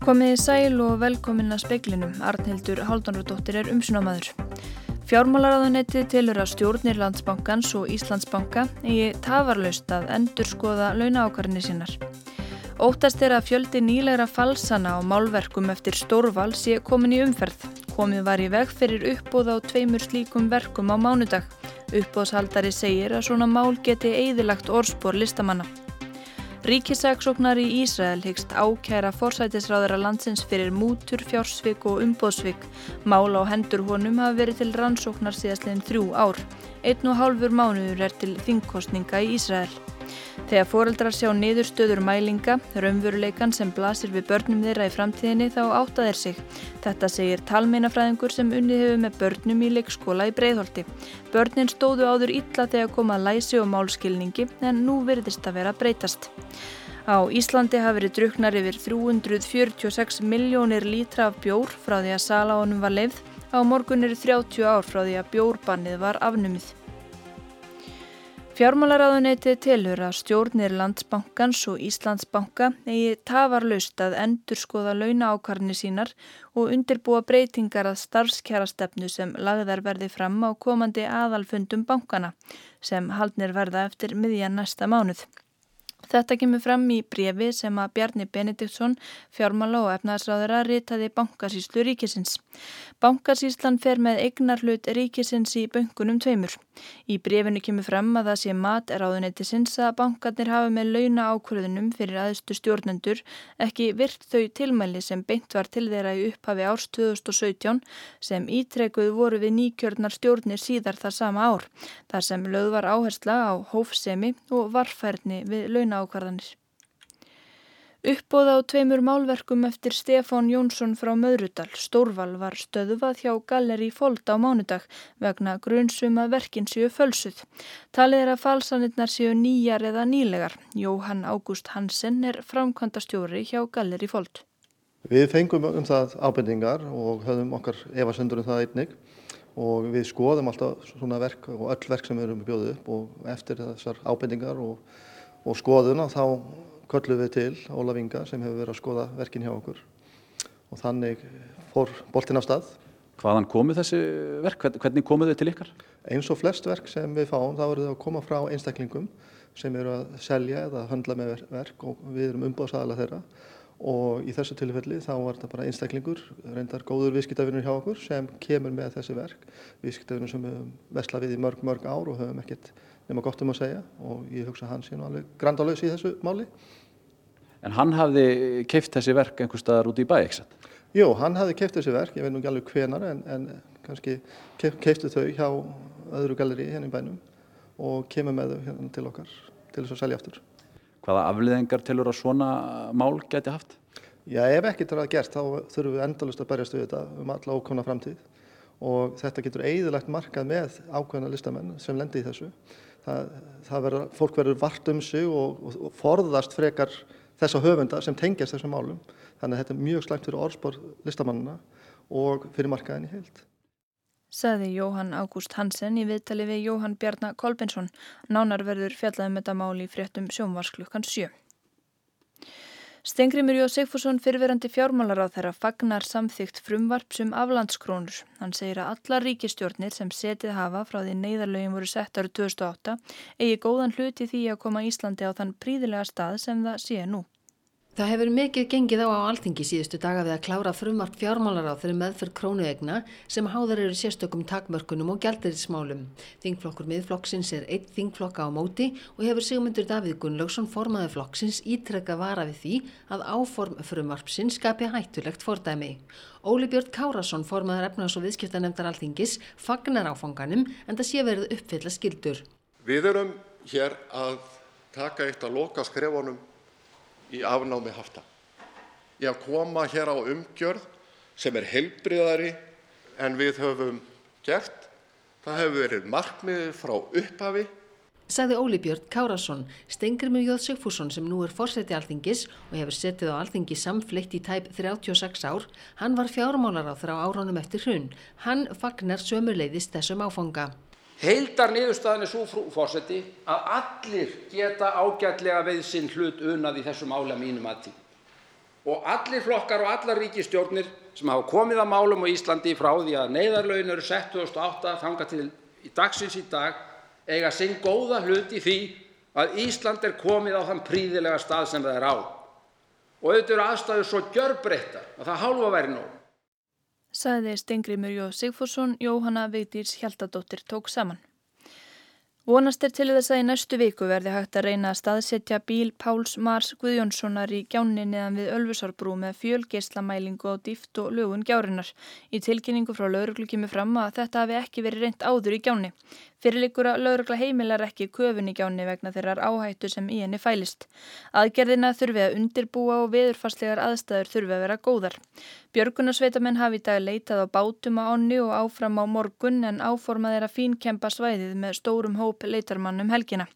Komiði sæl og velkomin að speiklinum. Arnhildur Haldunardóttir er umsunamaður. Fjármálaráðunetti tilur að stjórnir Landsbankans og Íslandsbanka eigi tafarlaust að endur skoða launaákarinni sínar. Óttast er að fjöldi nýlegra falsana á málverkum eftir stórval sé komin í umferð. Komið var í veg fyrir uppbóð á tveimur slíkum verkum á mánudag. Uppbóðshaldari segir að svona mál geti eðilagt orðspor listamanna. Ríkisaksóknar í Ísrael hyggst ákæra forsætisráðara landsins fyrir mútur, fjársvik og umbóðsvik. Mál á hendur honum hafa verið til rannsóknar síðastleginn þrjú ár. Einn og hálfur mánuður er til þingkostninga í Ísrael. Þegar foreldrar sjá niðurstöður mælinga, raunveruleikan sem blasir við börnum þeirra í framtíðinni þá átta þeir sig. Þetta segir talmeinafræðingur sem unnið hefur með börnum í leikskóla í Breiðholti. Börnin stóðu áður illa þegar komað læsi og málskilningi en nú virðist að vera breytast. Á Íslandi hafi verið druknar yfir 346 miljónir lítra af bjór frá því að sala honum var leifð. Á morgun eru 30 ár frá því að bjórbannið var afnumið. Fjármálaráðuneyti tilhör að stjórnir Landsbankans og Íslandsbanka eigi tafarlaust að endur skoða launa ákarni sínar og undirbúa breytingar að starfskjærastefnu sem lagðar verði fram á komandi aðalfundum bankana sem haldnir verða eftir miðjan næsta mánuð. Þetta kemur fram í brefi sem að Bjarni Benediktsson, fjármála og efnaðsráðara, ritaði bankasýslu ríkisins. Bankasýslan fer með eignar hlut ríkisins í böngunum tveimur. Í brefinu kemur fram að það sé mat er áðunetisins að bankarnir hafa með launa ákvörðunum fyrir aðstu stjórnendur ekki virt þau tilmæli sem beint var til þeirra í upphafi árs 2017 sem ítrekuð voru við nýkjörnar stjórnir síðar það sama ár. Þar sem löð var áhersla á hófsemi og varfærni við launa ákvarðanir. Uppbóð á tveimur málverkum eftir Stefán Jónsson frá Möðrudal, Stórval, var stöðuvað hjá Galleri Fold á mánudag vegna grunnsum að verkin séu fölsuð. Talið er að falsanirnar séu nýjar eða nýlegar. Jóhann Ágúst Hansen er framkvæmda stjóri hjá Galleri Fold. Við fengum um það ábendingar og höfum okkar efasendur um það einnig og við skoðum alltaf svona verk og öll verk sem við erum bjóðið upp og eftir þessar ábendingar og, og skoðuna þá köllum við til Ólaf Inga sem hefur verið að skoða verkin hjá okkur og þannig fór boltin af stað. Hvaðan komu þessi verk? Hvernig komu þau til ykkar? Eins og flest verk sem við fáum þá eru þau að koma frá einstaklingum sem eru að selja eða höndla með verk og við erum umbáðsæðala þeirra og í þessu tilfelli þá var þetta bara einstaklingur, reyndar góður viðskiptafinnur hjá okkur sem kemur með þessi verk, viðskiptafinnur sem við höfum vesla við í mörg mörg ár og höfum ekkert nema gott um að segja og ég hugsa að hann sé nú alveg grandalös í þessu máli. En hann hafði keift þessi verk einhver staðar út í bæ, ekki satt? Jú, hann hafði keift þessi verk, ég veit nú ekki alveg hvenar en, en kannski keiftu þau hjá öðru galleri hérna í bænum og kemur með þau hérna til okkar til þess að selja aftur. Hvaða afliðingar tilur að svona mál geti haft? Já, ef ekkert er að gert þá þurfum við endalust að berjast við þetta um alla ókona framtíð og þetta getur eigðilegt markað með ákveðna listamenn sem lendi í þessu. Það, verður, fólk verður vart um sig og, og forðast frekar þessa höfunda sem tengjast þessum málum. Þannig að þetta er mjög slæmt fyrir orðspor listamannina og fyrir markaðin í heilt. Saði Jóhann Ágúst Hansen í viðtali við Jóhann Bjarnar Kolbensson. Nánar verður fjallaðum þetta mál í fréttum sjónvarsklukkan 7. Stengrimur Jó Sigfússon fyrirverandi fjármálar á þeirra fagnar samþygt frumvarpsum aflandskrónur. Hann segir að alla ríkistjórnir sem setið hafa frá því neyðarlögin voru sett árið 2008 eigi góðan hluti því að koma Íslandi á þann príðilega stað sem það sé nú. Það hefur mikið gengið á á alþingi síðustu daga við að klára frumvart fjármálar á þeirri meðferð krónuegna sem háðar eru sérstökum takmörkunum og gældirismálum. Þingflokkur miðflokksins er eitt þingflokka á móti og hefur Sigmundur Davíð Gunnlaugsson formaði flokksins ítrekka vara við því að áform frumvarpsins skapi hættulegt fordæmi. Óli Björn Kárasson formaðar efnaðs- og viðskiptanemndar alþingis fagnar áfanganum en það sé verið uppfylla skildur. Við erum hér að taka eitt að loka skrefunum í afnámi hafta, í að koma hér á umgjörð sem er heilbriðari en við höfum gert. Það hefur verið markmiðið frá upphafi. Sagði Óli Björn Kárasson, Stengrimur Jóð Sigfússon sem nú er fórseti alþingis og hefur setið á alþingi samfleitt í tæp 36 ár, hann var fjármálar á þrá áránum eftir hrun. Hann fagnar sömuleiðist þessum áfanga. Heildar niðurstaðan er svo frú fórseti að allir geta ágætlega við sinn hlut unað í þessum ála mínum aðtíð. og allir flokkar og allar ríkistjórnir sem hafa komið að málum á Íslandi frá því að neyðarlaun eru sett 2008 þanga til í dagsins í dag eiga sinn góða hlut í því að Ísland er komið á þann príðilega stað sem það er á. Og auðvitað eru aðstæður svo gjörbreyttar að það hálfa væri nóg. Saði Stengrimur Jóð Sigfússon, Jóhanna Vigdís Hjaltadóttir tók saman. Vonast er til þess að í næstu viku verði hægt að reyna að staðsetja bíl Páls Mars Guðjónssonar í gjánni neðan við Ölfusárbrú með fjölgeislamælingu á dýft og lögun gjárinnar. Í tilkynningu frá lauruglu kemur fram að þetta hafi ekki verið reynt áður í gjánni. Fyrirleikur að laurugla heimilar ekki köfun í gjánni vegna þeirrar áhættu sem í henni fælist. Aðgerðina þurfi að undirbúa og veðurfarslegar aðstæður þurfi að vera góðar. Björgunarsveitamenn hafi í dag leitað á bátum á ánni og áfram á morgun en áformað er að fínkempa svæðið með stórum hóp leitarmannum helgina.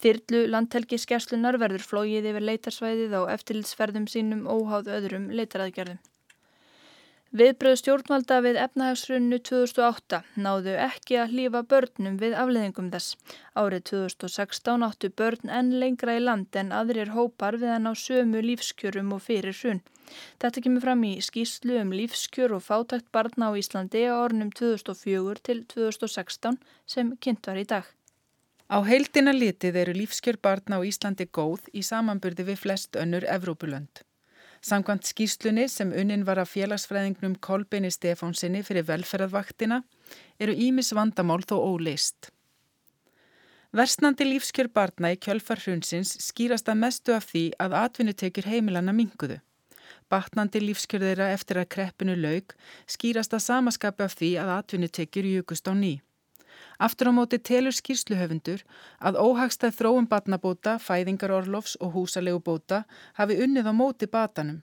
Þyrlu landhelgiskeslunar verður flóið yfir leitarsvæðið á eftirlitsferðum sínum óháð öðrum leitaraðgerðum. Viðbröð stjórnvalda við efnahagsrunnu 2008 náðu ekki að hlýfa börnum við afleðingum þess. Árið 2016 áttu börn enn lengra í land en aðrir hópar við að ná sömu lífskjörum og fyrir hrun. Þetta kemur fram í skýslu um lífskjör og fátækt barna á Íslandi á ornum 2004 til 2016 sem kynnt var í dag. Á heildina litið eru lífskjör barna á Íslandi góð í samanburði við flest önnur Evrópulönd. Samkvæmt skýslunni sem unnin var af félagsfræðingnum Kolbini Stefánsinni fyrir velferðarvaktina eru Ímis vandamál þó óleist. Versnandi lífskjör barna í kjölfar hrunsins skýrast að mestu af því að atvinnutekjur heimilanna minguðu. Batnandi lífskjör þeirra eftir að kreppinu laug skýrast að samaskapa af því að atvinnutekjur júkust á nýj. Aftur á móti telur skýrsluhöfundur að óhagstað þróum batnabóta, fæðingarorlofs og húsalegubóta hafi unnið á móti batanum.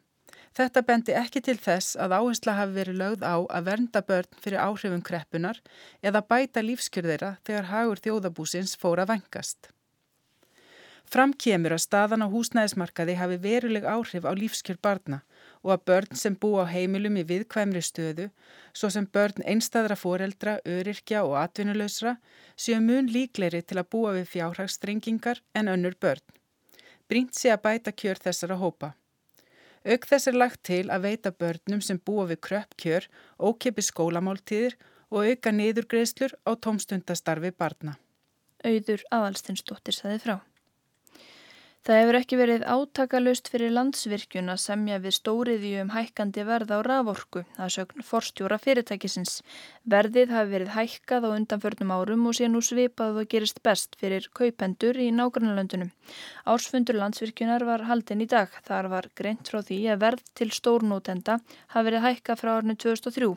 Þetta bendi ekki til þess að áhersla hafi verið lögð á að vernda börn fyrir áhrifum kreppunar eða bæta lífskjörðeira þegar hagur þjóðabúsins fóra vengast. Fram kemur að staðan á húsnæðismarkaði hafi veruleg áhrif á lífskjör barna og að börn sem bú á heimilum í viðkvæmri stöðu, svo sem börn einstæðra foreldra, öryrkja og atvinnuleysra, séu mun líkleri til að búa við fjárhagsstrengingar en önnur börn. Brínt sé að bæta kjör þessara hópa. Auk þess er lagt til að veita börnum sem búa við kröpp kjör, ókepi skólamáltíðir og auka niðurgreðslur á tómstundastarfi barna. Auður aðalstinsdóttir saði frá. Það hefur ekki verið átakalust fyrir landsvirkjun að semja við stóriðju um hækkandi verð á raforku, það sögn forstjóra fyrirtækisins. Verðið hafi verið hækkað á undanförnum árum og sé nú svipað og gerist best fyrir kaupendur í nágrannalöndunum. Ársfundur landsvirkjunar var haldin í dag. Þar var greint frá því að verð til stórnótenda hafi verið hækkað frá árnu 2003.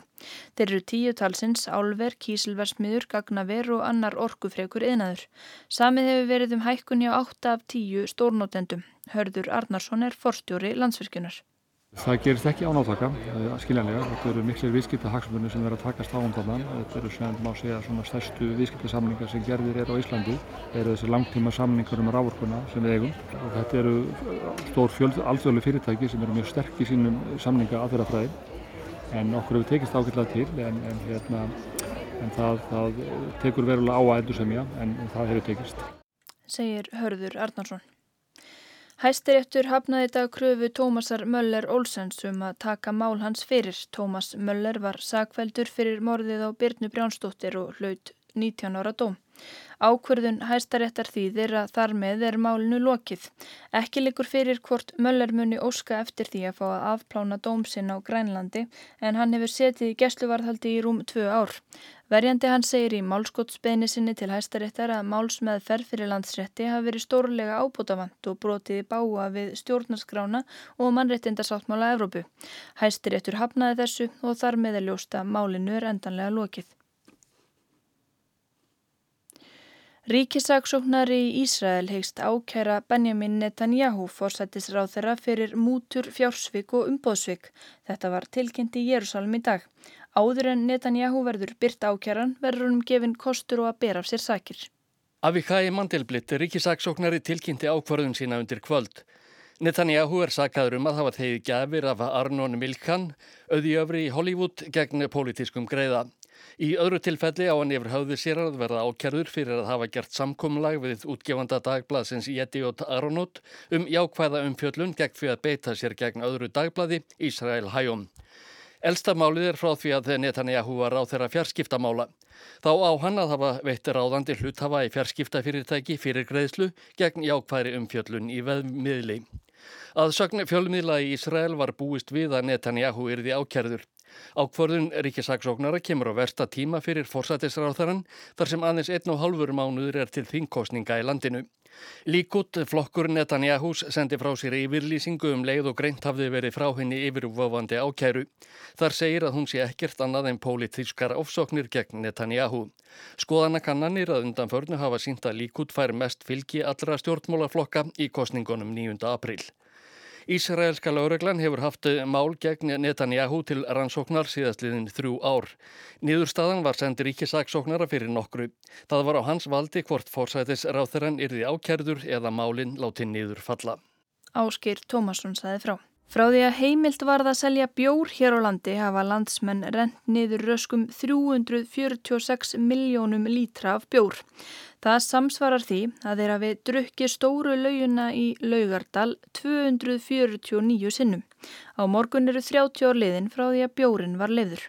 Þeir eru tíu talsins, álver, kísilversmiður, gagnaver og annar orkufrekur einaður. Samið hefur verið um hækkun hjá 8 af 10 stórnótenda stórnótendum. Hörður Arnarsson er forstjóri landsvirkjunar. Það gerist ekki ánátaka, skiljanlega. Þetta eru miklir viðskiptahagsmunni sem verður að takast á um þannan. Þetta eru sem má segja svona stærstu viðskiptasamningar sem gerðir er á Íslandi. Það eru þessi langtíma samningar um rávorkuna sem við eigum. Og þetta eru stór alþjóðlega fyrirtæki sem eru mjög sterk í sínum samninga aðferðafræði. En okkur hefur tekist ákveðlega til en, en, hérna, en það, það tekur verulega á að endur semja en það hefur tekist. Segir Hörður Arnarsson. Hæstiréttur hafnaði dag kröfu Tómasar Möller Olsens um að taka mál hans fyrir. Tómas Möller var sakveldur fyrir morðið á Byrnu Brjánsdóttir og hlaut 19 ára dóm. Ákverðun hæstaréttar þýðir að þar með er málinu lokið. Ekki likur fyrir hvort Möller muni óska eftir því að fá að afplána dómsinn á Grænlandi en hann hefur setið í gæsluvarðhaldi í rúm tvö ár. Verjandi hann segir í málskottsbeini sinni til hæstaréttar að málsmeðferð fyrir landsrétti hafi verið stórlega ábútafant og brotið í báa við stjórnarskrána og mannréttindarsáttmála Evrópu. Hæstaréttur hafnaði þessu og þar með er ljósta málinu er endanlega lokið. Ríkisaksóknari í Ísrael hegst ákæra Benjamin Netanyahu fórsættisráð þeirra fyrir mútur, fjársvik og umbóðsvik. Þetta var tilkynnt í Jérúsalm í dag. Áður en Netanyahu verður byrt ákæran verður húnum gefin kostur og að bera af sér sakir. Avikai Mandelblitt, ríkisaksóknari tilkynnti ákvarðun sína undir kvöld. Netanyahu er sakaður um að hafa þegið gafir af Arnon Milkan, auðjöfri í Hollywood gegn pólitískum greiða. Í öðru tilfelli á hann yfir höfði sér að verða ákerður fyrir að hafa gert samkumlag við útgefanda dagbladsins Jediot Aronot um jákvæða umfjöllun gegn fyrir að beita sér gegn öðru dagblaði Ísrael Hæjum. Elsta málið er frá því að Netanyahu var á þeirra fjarskiptamála. Þá á hann að hafa veitt ráðandi hluthafa í fjarskiptafyrirtæki fyrir greiðslu gegn jákvæðri umfjöllun í veðmiðli. Að sögn fjölmiðla í Ísrael var búist við að Netanyahu yrði ákerður. Ákvörðun ríkisaksóknara kemur á versta tíma fyrir forsætisráþarann þar sem aðeins einn og halvur mánuður er til þingkostninga í landinu. Líkut flokkur Netanyahús sendi frá sér yfirlýsingu um leið og greint hafði verið frá henni yfirvofandi ákæru. Þar segir að hún sé ekkert annað en pólitískar ofsóknir gegn Netanyahu. Skoðanakannanir að undanförnu hafa sínt að Líkut fær mest fylgi allra stjórnmálaflokka í kostningunum 9. april. Ísraelska laureglan hefur haft mál gegn Netanyahu til rannsóknar síðastliðin þrjú ár. Nýðurstaðan var sendir ríkisaksóknara fyrir nokkru. Það var á hans valdi hvort fórsætis ráþeran yrði ákjærður eða málinn láti nýður falla. Áskir Tómasson saði frá. Frá því að heimilt varð að selja bjór hér á landi hafa landsmenn rent niður röskum 346 miljónum lítra af bjór. Það samsvarar því að þeirra við drukki stóru lauguna í Laugardal 249 sinnum. Á morgun eru 30 ár liðin frá því að bjórin var lefður.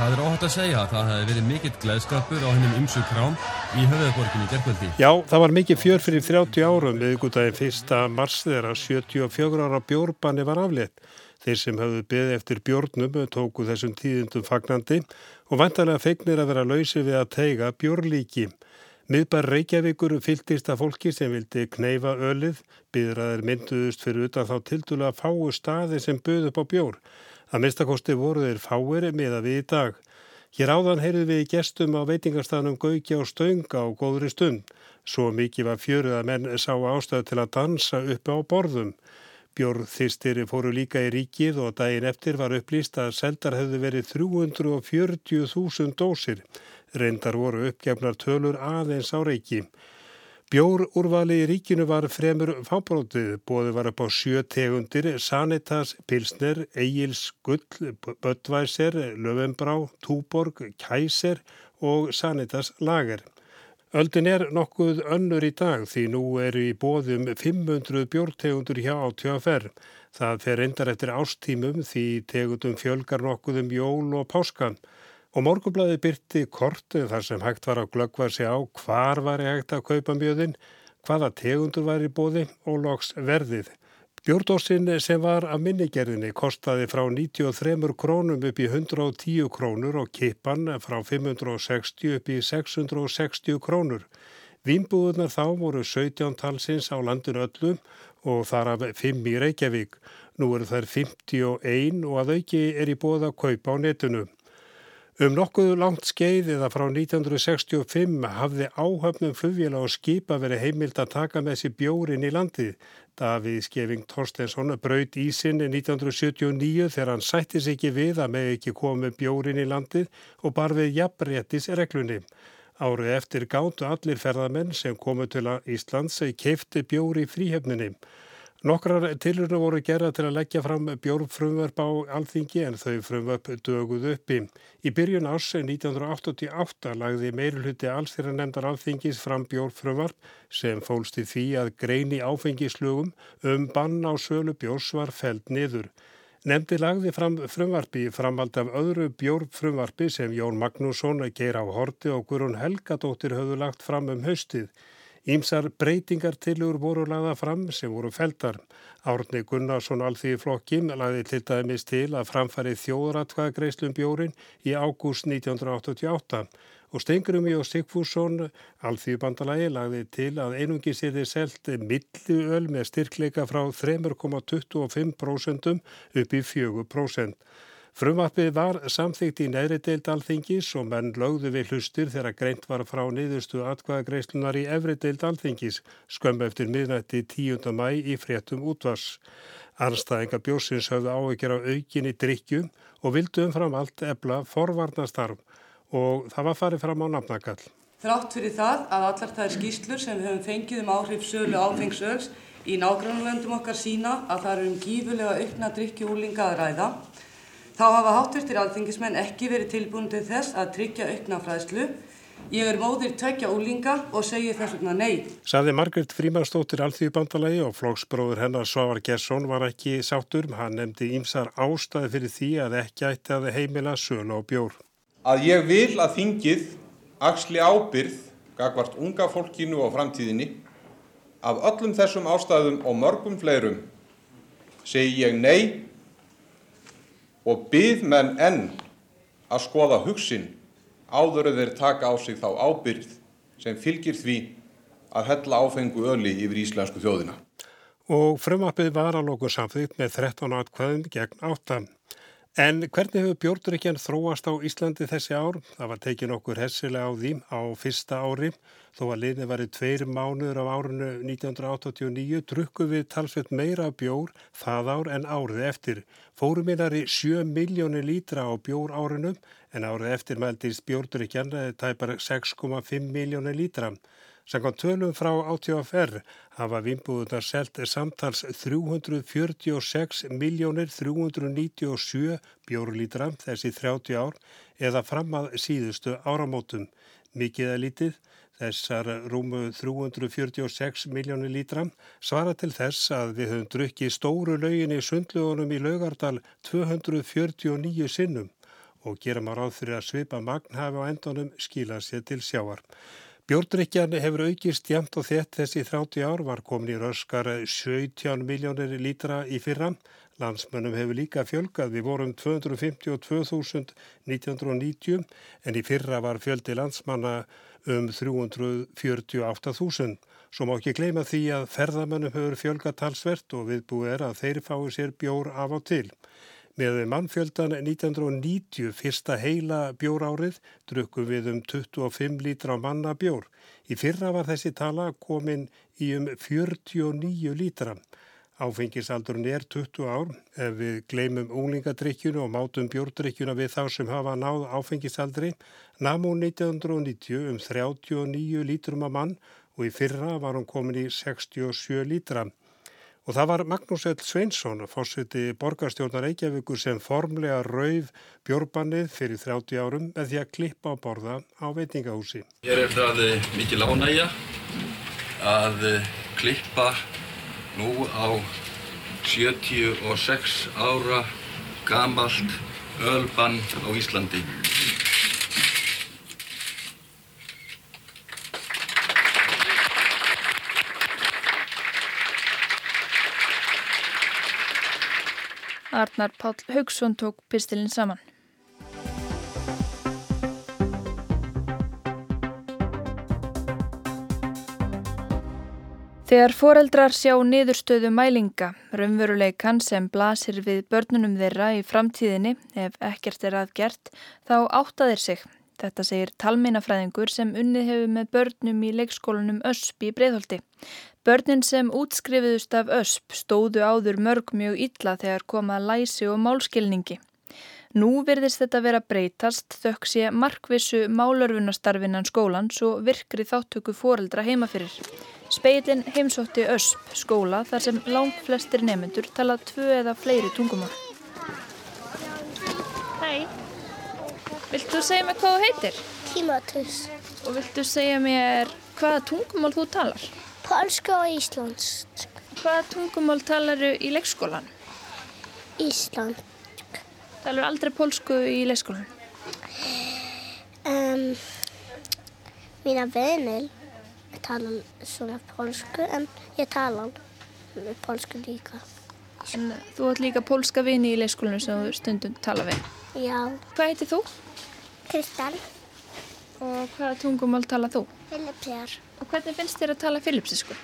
Það er óhætt að segja að það hefði verið mikill gleðskapur á hennum ymsu krám í höfðaborginni gerðkvöldi. Já, það var mikið fjör fyrir 30 árum viðgútaðin 1. mars þegar 74 ára bjórbanni var aflétt. Þeir sem hafðu beðið eftir bjórnum tóku þessum tíðundum fagnandi og vantarlega feignir að vera lausi við að teiga bjórlíki. Miðbar Reykjavíkur fyltist af fólki sem vildi kneifa ölið, byðraðir mynduðust fyrir utan þá tildula fáu staði sem böð upp á bjór. Að minnstakosti voru þeir fáir með að við í dag. Hér áðan heyrðu við gestum á veitingarstanum Gauki og Stönga á góðri stund. Svo mikið var fjöruð að menn sá ástöð til að dansa uppi á borðum. Björn þýrstir fóru líka í ríkið og daginn eftir var upplýst að seldar hefðu verið 340.000 dósir. Reyndar voru uppgefnar tölur aðeins á reiki. Bjórúrvali í ríkinu var fremur fábrótið, bóði var upp á sjö tegundir, Sanitas, Pilsner, Egils, Gull, Böttvæser, Löfenbrá, Túborg, Kæser og Sanitas Lager. Öldin er nokkuð önnur í dag því nú eru í bóðum 500 bjórtegundur hjá átjóðaferð. Það fer endar eftir ástímum því tegundum fjölgar nokkuð um jól og páskan. Og morgublaði byrti kortu þar sem hægt var að glöggva sig á hvar var hægt að kaupa mjöðin, hvaða tegundur var í bóði og loks verðið. Bjórdósin sem var af minnigerðinni kostaði frá 93 krónum upp í 110 krónur og kipan frá 560 upp í 660 krónur. Vínbúðunar þá voru 17 talsins á landin öllum og þar af 5 í Reykjavík. Nú eru þær 51 og að auki er í bóða kaupa á netinu. Um nokkuð langt skeið eða frá 1965 hafði áhöfnum flugvila og skipa verið heimilt að taka með sér bjórin í landið. Davíð Skeving Torstensson braut í sinni 1979 þegar hann sætti sig ekki við að með ekki komi bjórin í landið og bar við jafnréttis reglunni. Árið eftir gáttu allir ferðamenn sem komu til Íslands keifti bjóri í fríhefninni. Nokkrar tilurna voru gerða til að leggja fram bjórnfrumverf á alþingi en þau frumverf döguð uppi. Í byrjun ás 1988 lagði meirulhutti alls þeirra nefndar alþingis fram bjórnfrumverf sem fólst í því að greini áfengislugum um bann á sölu bjórs var feld niður. Nemndi lagði fram frumvarpi framhald af öðru bjórnfrumvarpi sem Jón Magnússon, Geir á Horti og Gurun Helgadóttir höfðu lagt fram um haustið. Ímsar breytingartilur voru lagða fram sem voru feldar. Árni Gunnarsson alþýði flokkim lagði til dæmis til að framfæri þjóðratkvæða greislum bjórin í ágúst 1988 og Stengurumi og Sigfússon alþýði bandalagi lagði til að einungi séði selt milliöl með styrkleika frá 3,25% upp í 4%. Frumvarpið var samþygt í neðri deild alþingis og menn lögðu við hlustir þegar greint var frá niðurstu atkvæðagreislunar í efri deild alþingis skömm eftir miðnætti 10. mæ í fréttum útvars. Arnstæðinga bjósins höfðu áhyggjur á aukinni drikju og vildu umfram allt ebla forvarnastarf og það var farið fram á nafnakall. Þrátt fyrir það að allar það er skýslur sem höfum fengið um áhrif sölu áfengsöls í nágrannlöndum okkar sína að það eru um gífulega aukna drikkjúlinga að ræða Þá hafa hátvirtir alþingismenn ekki verið tilbúin til þess að tryggja aukna fræðslu. Ég er móðir tvekja úlinga og segi þess vegna nei. Saði Margret Frímansdóttir Alþýðubandalagi og flóksbróður hennar Svavar Gesson var ekki sátur. Hann nefndi ímsar ástæði fyrir því að ekki ætti að heimila sölu á bjór. Að ég vil að þingið axli ábyrð gagvart unga fólkinu og framtíðinni af öllum þessum ástæðum og mörgum fleirum segi ég nei og bið menn enn að skoða hugsin áður að þeir taka á sig þá ábyrð sem fylgir því að hella áfengu öli yfir íslensku þjóðina. Og frumappið var að lóku samþýtt með 13 atkvæðum gegn áttan. En hvernig hefur bjórdrykjan þróast á Íslandi þessi ár? Það var tekin okkur hessilega á því á fyrsta ári. Þó að liðni var í tveir mánuður af árinu 1989 drukku við talsveit meira bjór það ár en árið eftir. Fóruminnar í 7 miljónir lítra á bjór árinu en árið eftir meldist bjórdrykjan tæpar 6,5 miljónir lítra. Sannkvæmt tölum frá ATFR hafa vinnbúðunar selt samtals 346 miljónir 397 bjórlítra þessi 30 ár eða fram að síðustu áramótum. Mikið að lítið, þessar rúmu 346 miljónir lítra svara til þess að við höfum drukkið stóru laugin í sundlugunum í laugardal 249 sinnum og gera maður áð fyrir að svipa magnhafi á endunum skila sér til sjáar. Bjórdrykjan hefur aukist jæmt og þett þessi 30 ár var komin í röskar 17 miljónir lítra í fyrra. Landsmönnum hefur líka fjölgað við vorum 252.1990 en í fyrra var fjöldi landsmanna um 348.000. Svo má ekki gleyma því að ferðamönnum hefur fjölgað talsvert og viðbúið er að þeir fái sér bjór af og til. Með mannfjöldan 1990 fyrsta heila bjórárið drukkum við um 25 lítra manna bjór. Í fyrra var þessi tala komin í um 49 lítra. Áfengisaldurinn er 20 ár. Ef við gleymum unglingadrykkjunu og mátum bjórdrykkjuna við þá sem hafa náð áfengisaldri, namú 1990 um 39 lítrum að mann og í fyrra var hún komin í 67 lítra. Og það var Magnús L. Sveinsson, fórsviti borgarstjórnar Reykjavíkur sem formlega rauð bjórbannið fyrir 30 árum með því að klippa á borða á veitingahúsi. Hér er það mikið lánægja að klippa nú á 76 ára gamalt ölbann á Íslandi. Arnar Páll Haugsson tók pistilinn saman. Þegar foreldrar sjá niðurstöðu mælinga, raunveruleikan sem blasir við börnunum þeirra í framtíðinni ef ekkert er aðgert, þá áttaðir sig. Þetta segir talmeinafræðingur sem unnið hefur með börnum í leikskólanum Ösp í Breitholti. Börnin sem útskrifiðust af Ösp stóðu áður mörg mjög illa þegar komað læsi og málskilningi. Nú virðist þetta vera breytast þökk sé markvissu málörfunastarfinan skólans og virkri þáttöku foreldra heimafyrir. Speilin heimsótti Ösp skóla þar sem lang flestir nefnendur tala tvö eða fleiri tungumál. Hæ, viltu segja mér hvað þú heitir? Tímatus. Og viltu segja mér hvaða tungumál þú talar? Polska og Íslandsk. Hvaða tungumál talaru í leikskólan? Ísland. Talaru aldrei polsku í leikskólan? Um, mína venil tala svona polsku en ég tala polsku líka. En þú átt líka polska vini í leikskólanu sem þú stundum tala við? Já. Hvað heitir þú? Kristal. Og hvaða tungumál tala þú? Filipsjar. Og hvernig finnst þér að tala filipsísku?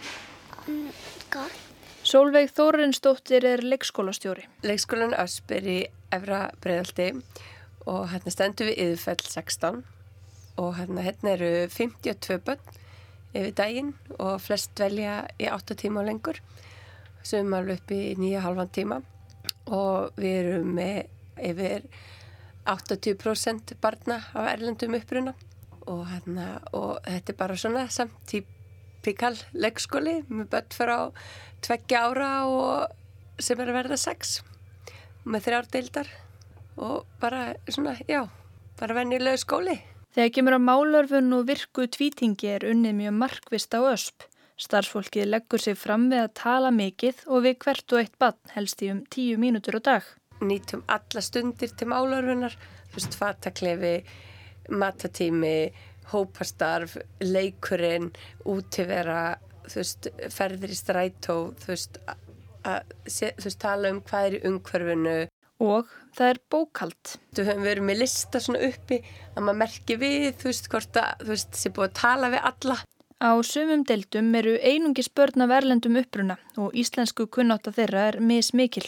Mm, gott. Solveig Þórensdóttir er leikskólastjóri. Leikskólan Ösp er í Efra Breiðaldi og hérna stendur við yðurfell 16 og hérna, hérna eru 52 börn yfir daginn og flest velja í 8 tíma og lengur sem er alveg upp í 9,5 tíma og við erum með yfir 80% barna af erlendum uppruna og, hérna, og þetta er bara svona samt típikal leikskóli með börn frá tveggja ára og sem er að verða sex með þrjár deildar og bara svona, já, bara vennilega skóli. Þegar kemur á málörfun og virku tvítingi er unnið mjög markvist á ösp. Starfsfólkið leggur sig fram við að tala mikið og við hvert og eitt bann helst í um tíu mínútur á dag. Nýtum alla stundir til málörfunar, þú veist, fataklefi, matatími, hópastarf, leikurinn, útivera, þú veist, ferðir í strætó, þú veist, að, þú veist, tala um hvað er í umhverfinu. Og það er bókald. Þú höfum verið með lista svona uppi að maður merki við, þú veist, hvort að, þú veist, sé búið að tala við alla. Á sumum deildum eru einungi spörn af erlendum uppruna og íslensku kunnáta þeirra er mismikil.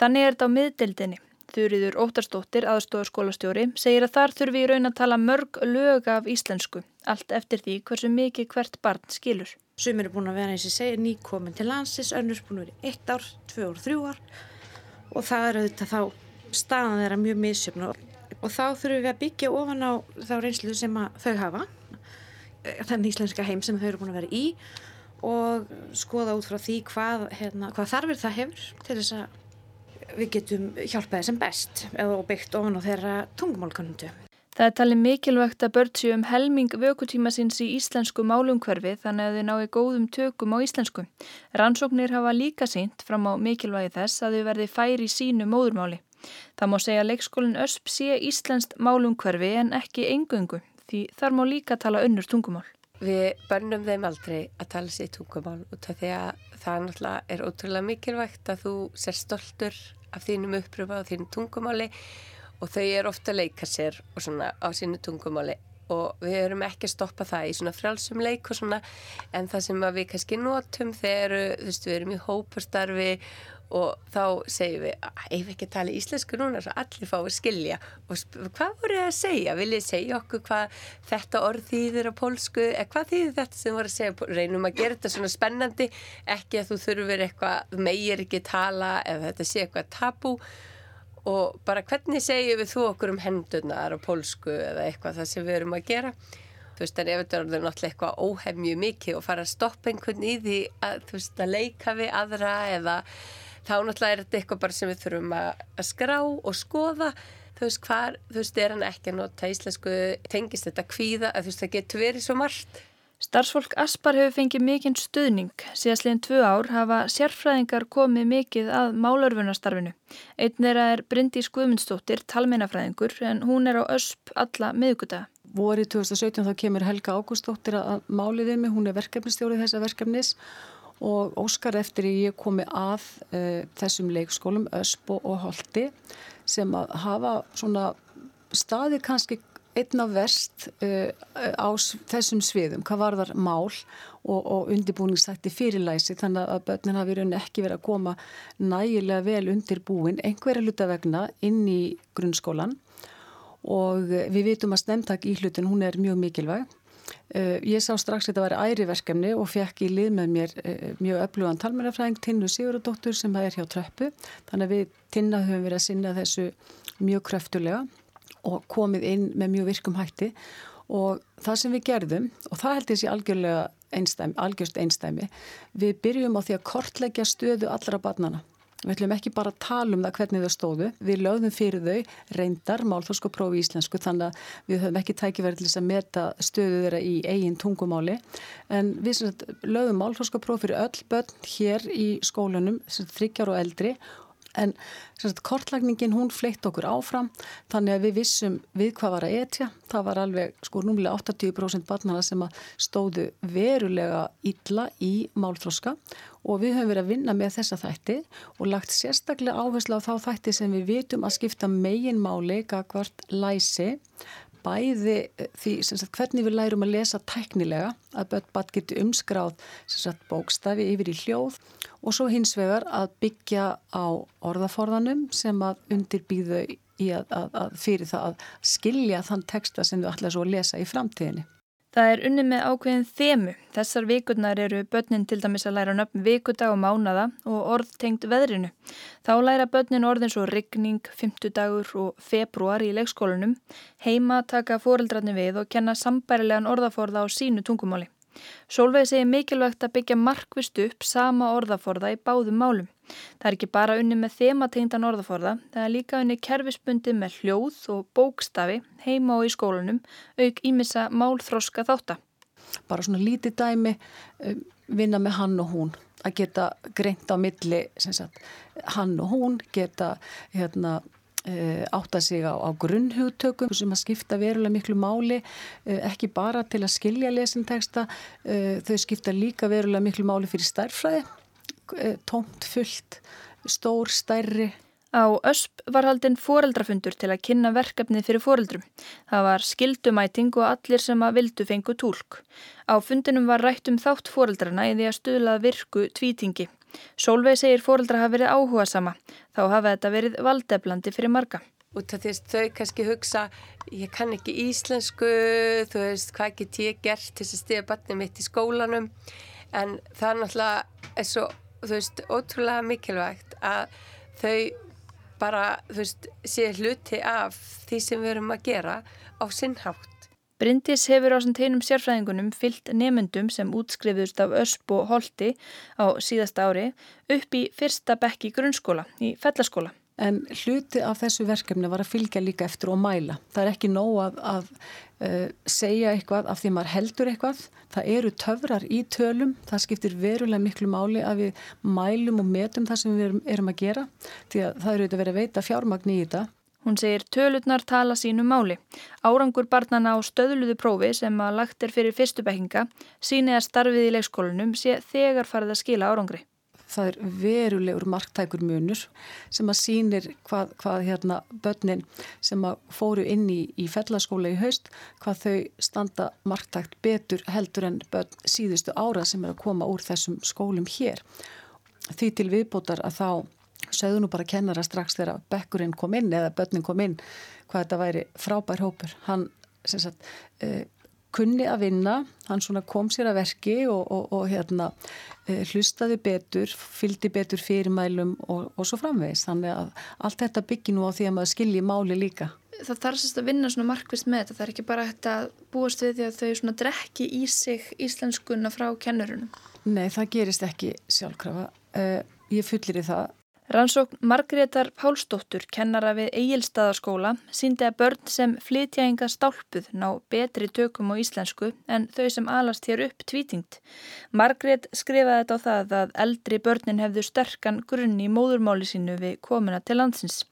Þannig er þetta á miðdeildinni. Þurriður Óttarsdóttir, aðstofarskólastjóri, segir að þar þurfi í raun að tala mörg lög af íslensku, allt eftir því hversu mikið hvert barn skilur. Sumir er búin að vera eins og segir nýkomin til landsins, önnur búin að vera eitt ár, tvö ár, þrjú ár og það er auðvitað þá staðan þeirra mjög misjöfn og þá þurfum við að byggja ofan á þá reynslu sem þau hafa, þenn íslenska heim sem þau eru búin að vera í og skoða út frá því hvað, hérna, hvað þarfir það hefur til þess að við getum hjálpaði sem best og byggt ofan á þeirra tungumálkunnundu. Það er talið mikilvægt að börn séu um helming vökutíma síns í íslensku málumhverfi þannig að þau nái góðum tökum á íslensku. Rannsóknir hafa líka sínt fram á mikilvægi þess að þau verði færi í sínu móðurmáli. Það má segja að leikskólinn ÖSP sé íslenskt málumhverfi en ekki engöngu því þar má líka tala önnur tungumál. Við börnum þeim aldrei að tala sér tungumál út af því að það náttúrulega er ótrúlega mikilvægt að þú sér stoltur af þínum uppröfa og þínum tungumáli. Og þau er ofta að leika sér og svona á sínu tungumáli. Og við erum ekki að stoppa það í svona frjálsum leik og svona. En það sem við kannski notum þegar þú veist við erum í hópastarfi og þá segjum við ef við ekki tala íslensku núna svo allir fá að skilja? Og hvað voru það að segja? Viljið segja okkur hvað þetta orð þýðir á pólsku? Eða hvað þýðir þetta sem voru að segja reynum að gera þetta svona spennandi ekki að þú þurfur eitthvað meir ekki tala eða þetta sé eitthvað tabú. Og bara hvernig segjum við þú okkur um hendunar á pólsku eða eitthvað það sem við erum að gera? Þú veist en ef þetta er náttúrulega eitthvað óhefmju mikið og fara að stoppa einhvern í því að veist að leika við aðra eða þá náttúrulega er þetta eitthvað bara sem við þurfum að, að skrá og skoða þú veist hvar, þú veist er hann ekki að nota íslensku, tengist þetta kvíða að þú veist það getur verið svo margt Starfsfólk Aspar hefur fengið mikinn stuðning. Síðastleginn tvö ár hafa sérfræðingar komið mikið að málörfunastarfinu. Einn er að er Bryndi Skuðmundsdóttir, talmeinafræðingur, en hún er á ösp alla miðugudaga. Vorið 2017 þá kemur Helga Ágústóttir að málið við mig, hún er verkefnistjórið þessa verkefnis og óskar eftir ég komi að uh, þessum leikskólum ösp og, og holdi sem að hafa svona staði kannski einna verst uh, á þessum sviðum, hvað var þar mál og, og undirbúningstætti fyrirlæsi þannig að börnin hafi raun ekki verið að koma nægilega vel undirbúin einhverja hlutavegna inn í grunnskólan og við vitum að snemtak í hlutin hún er mjög mikilvæg. Uh, ég sá strax að þetta var æri verkefni og fekk í lið með mér uh, mjög öflugan talmennafræðing Tinnu Sigurðardóttur sem er hjá tröppu þannig að við Tinna höfum verið að sinna þessu mjög kröftulega og komið inn með mjög virkum hætti og það sem við gerðum og það held ég sé algjörlega einstæmi, algjörst einstæmi, við byrjum á því að kortleggja stöðu allra barnana. Við ætlum ekki bara að tala um það hvernig þau stóðu, við lögðum fyrir þau reyndar málþórskaprófi í íslensku þannig að við höfum ekki þess að meta stöðu þeirra í eigin tungumáli. En við lögðum málþórskaprófi fyrir öll börn hér í skólanum, þryggjar og eldri En sagt, kortlagningin hún fleitt okkur áfram þannig að við vissum við hvað var að etja. Það var alveg sko númlega 80% barnana sem stóðu verulega illa í málþróska og við höfum verið að vinna með þessa þætti og lagt sérstaklega áherslu á þá þætti sem við vitum að skipta megin máli gagvart læsi bæði því sagt, hvernig við lærum að lesa tæknilega að börn getur umskráð sagt, bókstafi yfir í hljóð og svo hins vegar að byggja á orðaforðanum sem að undirbýðu í að, að, að fyrir það að skilja þann texta sem við svo að lesa í framtíðinni. Það er unni með ákveðin þemu. Þessar vikurnar eru börnin til dæmis að læra nöfn vikudag og mánada og orð tengt veðrinu. Þá læra börnin orðin svo rigning, fymtudagur og februar í leikskólanum. Heima taka fóreldrarni við og kenna sambærilegan orðaforða á sínu tungumáli. Sólveig segir mikilvægt að byggja markvist upp sama orðaforða í báðum málum. Það er ekki bara unni með þemategndan orðaforða, það er líka unni kerfisbundi með hljóð og bókstafi heima og í skólanum, auk ímissa málþroska þáttar. Bara svona lítið dæmi, um, vinna með hann og hún, að geta greint á milli, sagt, hann og hún, geta hérna, Eh, átta sig á, á grunnhugtökum sem að skipta verulega miklu máli eh, ekki bara til að skilja lesinteksta, eh, þau skipta líka verulega miklu máli fyrir stærfræði tómt fullt stór, stærri Á ösp var haldinn foreldrafundur til að kynna verkefnið fyrir foreldrum. Það var skildumæting og allir sem að vildu fengu tólk. Á fundinum var rætt um þátt foreldrana í því að stuðlað virku tvítingi. Sólveig segir fóreldra hafa verið áhuga sama, þá hafa þetta verið valdeflandi fyrir marga. Og það veist, þau kannski hugsa, ég kann ekki íslensku, þú veist, hvað get ég gert til að stiga barnið mitt í skólanum, en það er náttúrulega, er svo, þú veist, ótrúlega mikilvægt að þau bara, þú veist, sé hluti af því sem við erum að gera á sinnhátt. Bryndis hefur á svona teinum sérfræðingunum fyllt nemyndum sem útskrifuðust af Ösp og Holti á síðasta ári upp í fyrsta bekki grunnskóla í fellaskóla. En hluti af þessu verkefni var að fylgja líka eftir og mæla. Það er ekki nóg að, að uh, segja eitthvað af því maður heldur eitthvað. Það eru töfrar í tölum. Það skiptir verulega miklu máli að við mælum og metum það sem við erum, erum að gera. Því að það eru auðvitað verið að veita fjármagn í þetta. Hún segir tölurnar tala sínu máli. Árangur barnana á stöðluðu prófi sem að lagt er fyrir fyrstubekkinga síni að starfið í leikskólanum sé þegar farið að skila árangri. Það er verulegur marktækur munur sem að sínir hvað, hvað hérna börnin sem að fóru inn í, í fellaskóla í haust, hvað þau standa marktækt betur heldur en börn síðustu ára sem er að koma úr þessum skólum hér. Því til viðbótar að þá sögðu nú bara kennara strax þegar bekkurinn kom inn eða börnin kom inn hvað þetta væri frábær hópur hann sagt, uh, kunni að vinna hann svona kom sér að verki og, og, og hérna uh, hlustaði betur, fyldi betur fyrirmælum og, og svo framvegis. Þannig að allt þetta byggi nú á því að maður skilji máli líka. Það þarf sérst að vinna svona markvist með þetta. Það er ekki bara þetta að búast við því að þau svona drekki í sig íslenskunna frá kennurunum Nei, það gerist ekki sjálfkrafa. Uh, ég fullir í það Rannsókn Margreðar Pálsdóttur, kennara við Egilstaðaskóla, síndi að börn sem flytja enga stálpuð ná betri tökum á íslensku en þau sem alast hér upp tvítingt. Margreð skrifaði þetta á það að eldri börnin hefðu sterkan grunn í móðurmáli sínu við komuna til landsins.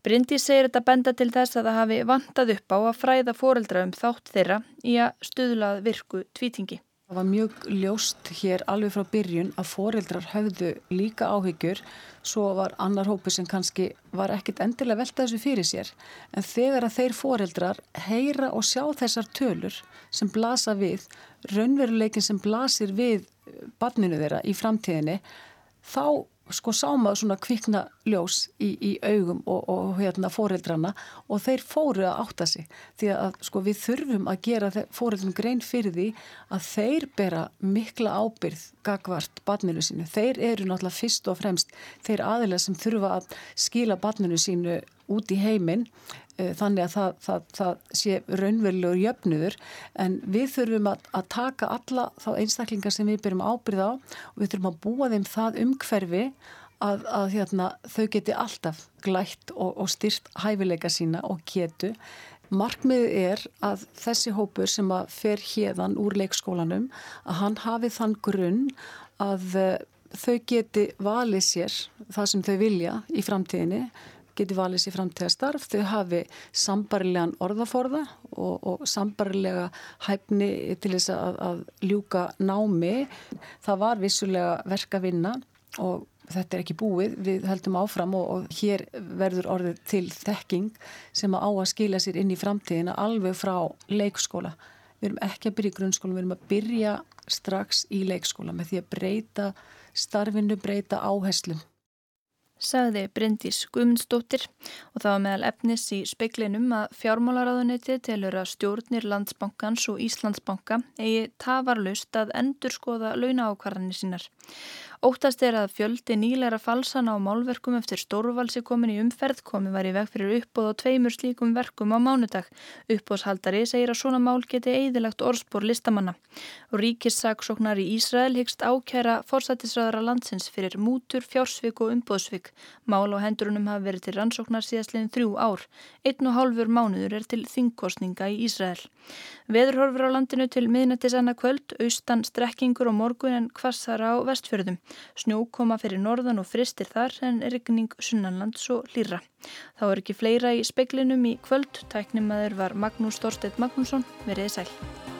Bryndi segir þetta benda til þess að það hafi vantað upp á að fræða foreldra um þátt þeirra í að stuðlað virku tvítingi. Það var mjög ljóst hér alveg frá byrjun að foreldrar höfðu líka áhyggjur. Svo var annar hópu sem kannski var ekkit endilega velta þessu fyrir sér. En þegar að þeir foreldrar heyra og sjá þessar tölur sem blasa við, raunveruleikin sem blasir við barninu þeirra í framtíðinni þá sko sá maður svona kvikna ljós í, í augum og, og hérna fóreldrana og þeir fóru að átta sig því að sko við þurfum að gera fóreldrum grein fyrir því að þeir bera mikla ábyrð gagvart barninu sínu. Þeir eru náttúrulega fyrst og fremst þeir aðilega sem þurfa að skila barninu sínu út í heiminn þannig að það, það, það sé raunverulegur jöfnuður en við þurfum að, að taka alla þá einstaklingar sem við byrjum ábyrð á og við þurfum að búa þeim það umhverfi að, að hérna, þau geti alltaf glætt og, og styrt hæfileika sína og getu. Markmiðið er að þessi hópur sem að fer hérðan úr leikskólanum að hann hafi þann grunn að eh, þau geti valið sér það sem þau vilja í framtíðinni geti valið sér framtíða starf, þau hafi sambarilegan orðaforða og, og sambarilega hæfni til þess að, að ljúka námi. Það var vissulega verk að vinna og þetta er ekki búið, við heldum áfram og, og hér verður orðið til þekking sem að á að skila sér inn í framtíðina alveg frá leikskóla. Við erum ekki að byrja í grunnskóla, við erum að byrja strax í leikskóla með því að breyta starfinu, breyta áherslum sagði Bryndís Guðmundsdóttir og það var meðal efnis í speiklinum að fjármálaráðuneti telur að stjórnir Landsbankans og Íslandsbanka eigi tafarlust að endur skoða launaákvarðanir sínar. Óttast er að fjöldi nýleira falsana á málverkum eftir stórvalsi komin í umferð komi var í veg fyrir uppbóð og tveimur slíkum verkum á mánudag. Uppbóðshaldari segir að svona mál geti eðilagt orðspór listamanna. Ríkissaksóknar í Ísrael hyggst ákjæra forsættisræðara landsins fyrir mútur, fjársvik og umbóðsvik. Mál á hendurunum hafi verið til rannsóknar síðastliðin þrjú ár. Einn og hálfur mánuður er til þingkostninga í Ísrael. Veðurhorfur á landinu til miðnættis annað kvöld, austan strekkingur og morgun en kvassara á vestfjörðum. Snjó koma fyrir norðan og fristir þar en regning sunnanlands og lýra. Þá er ekki fleira í speklinum í kvöld. Tæknimaður var Magnús Storstedt Magnússon. Verið sæl.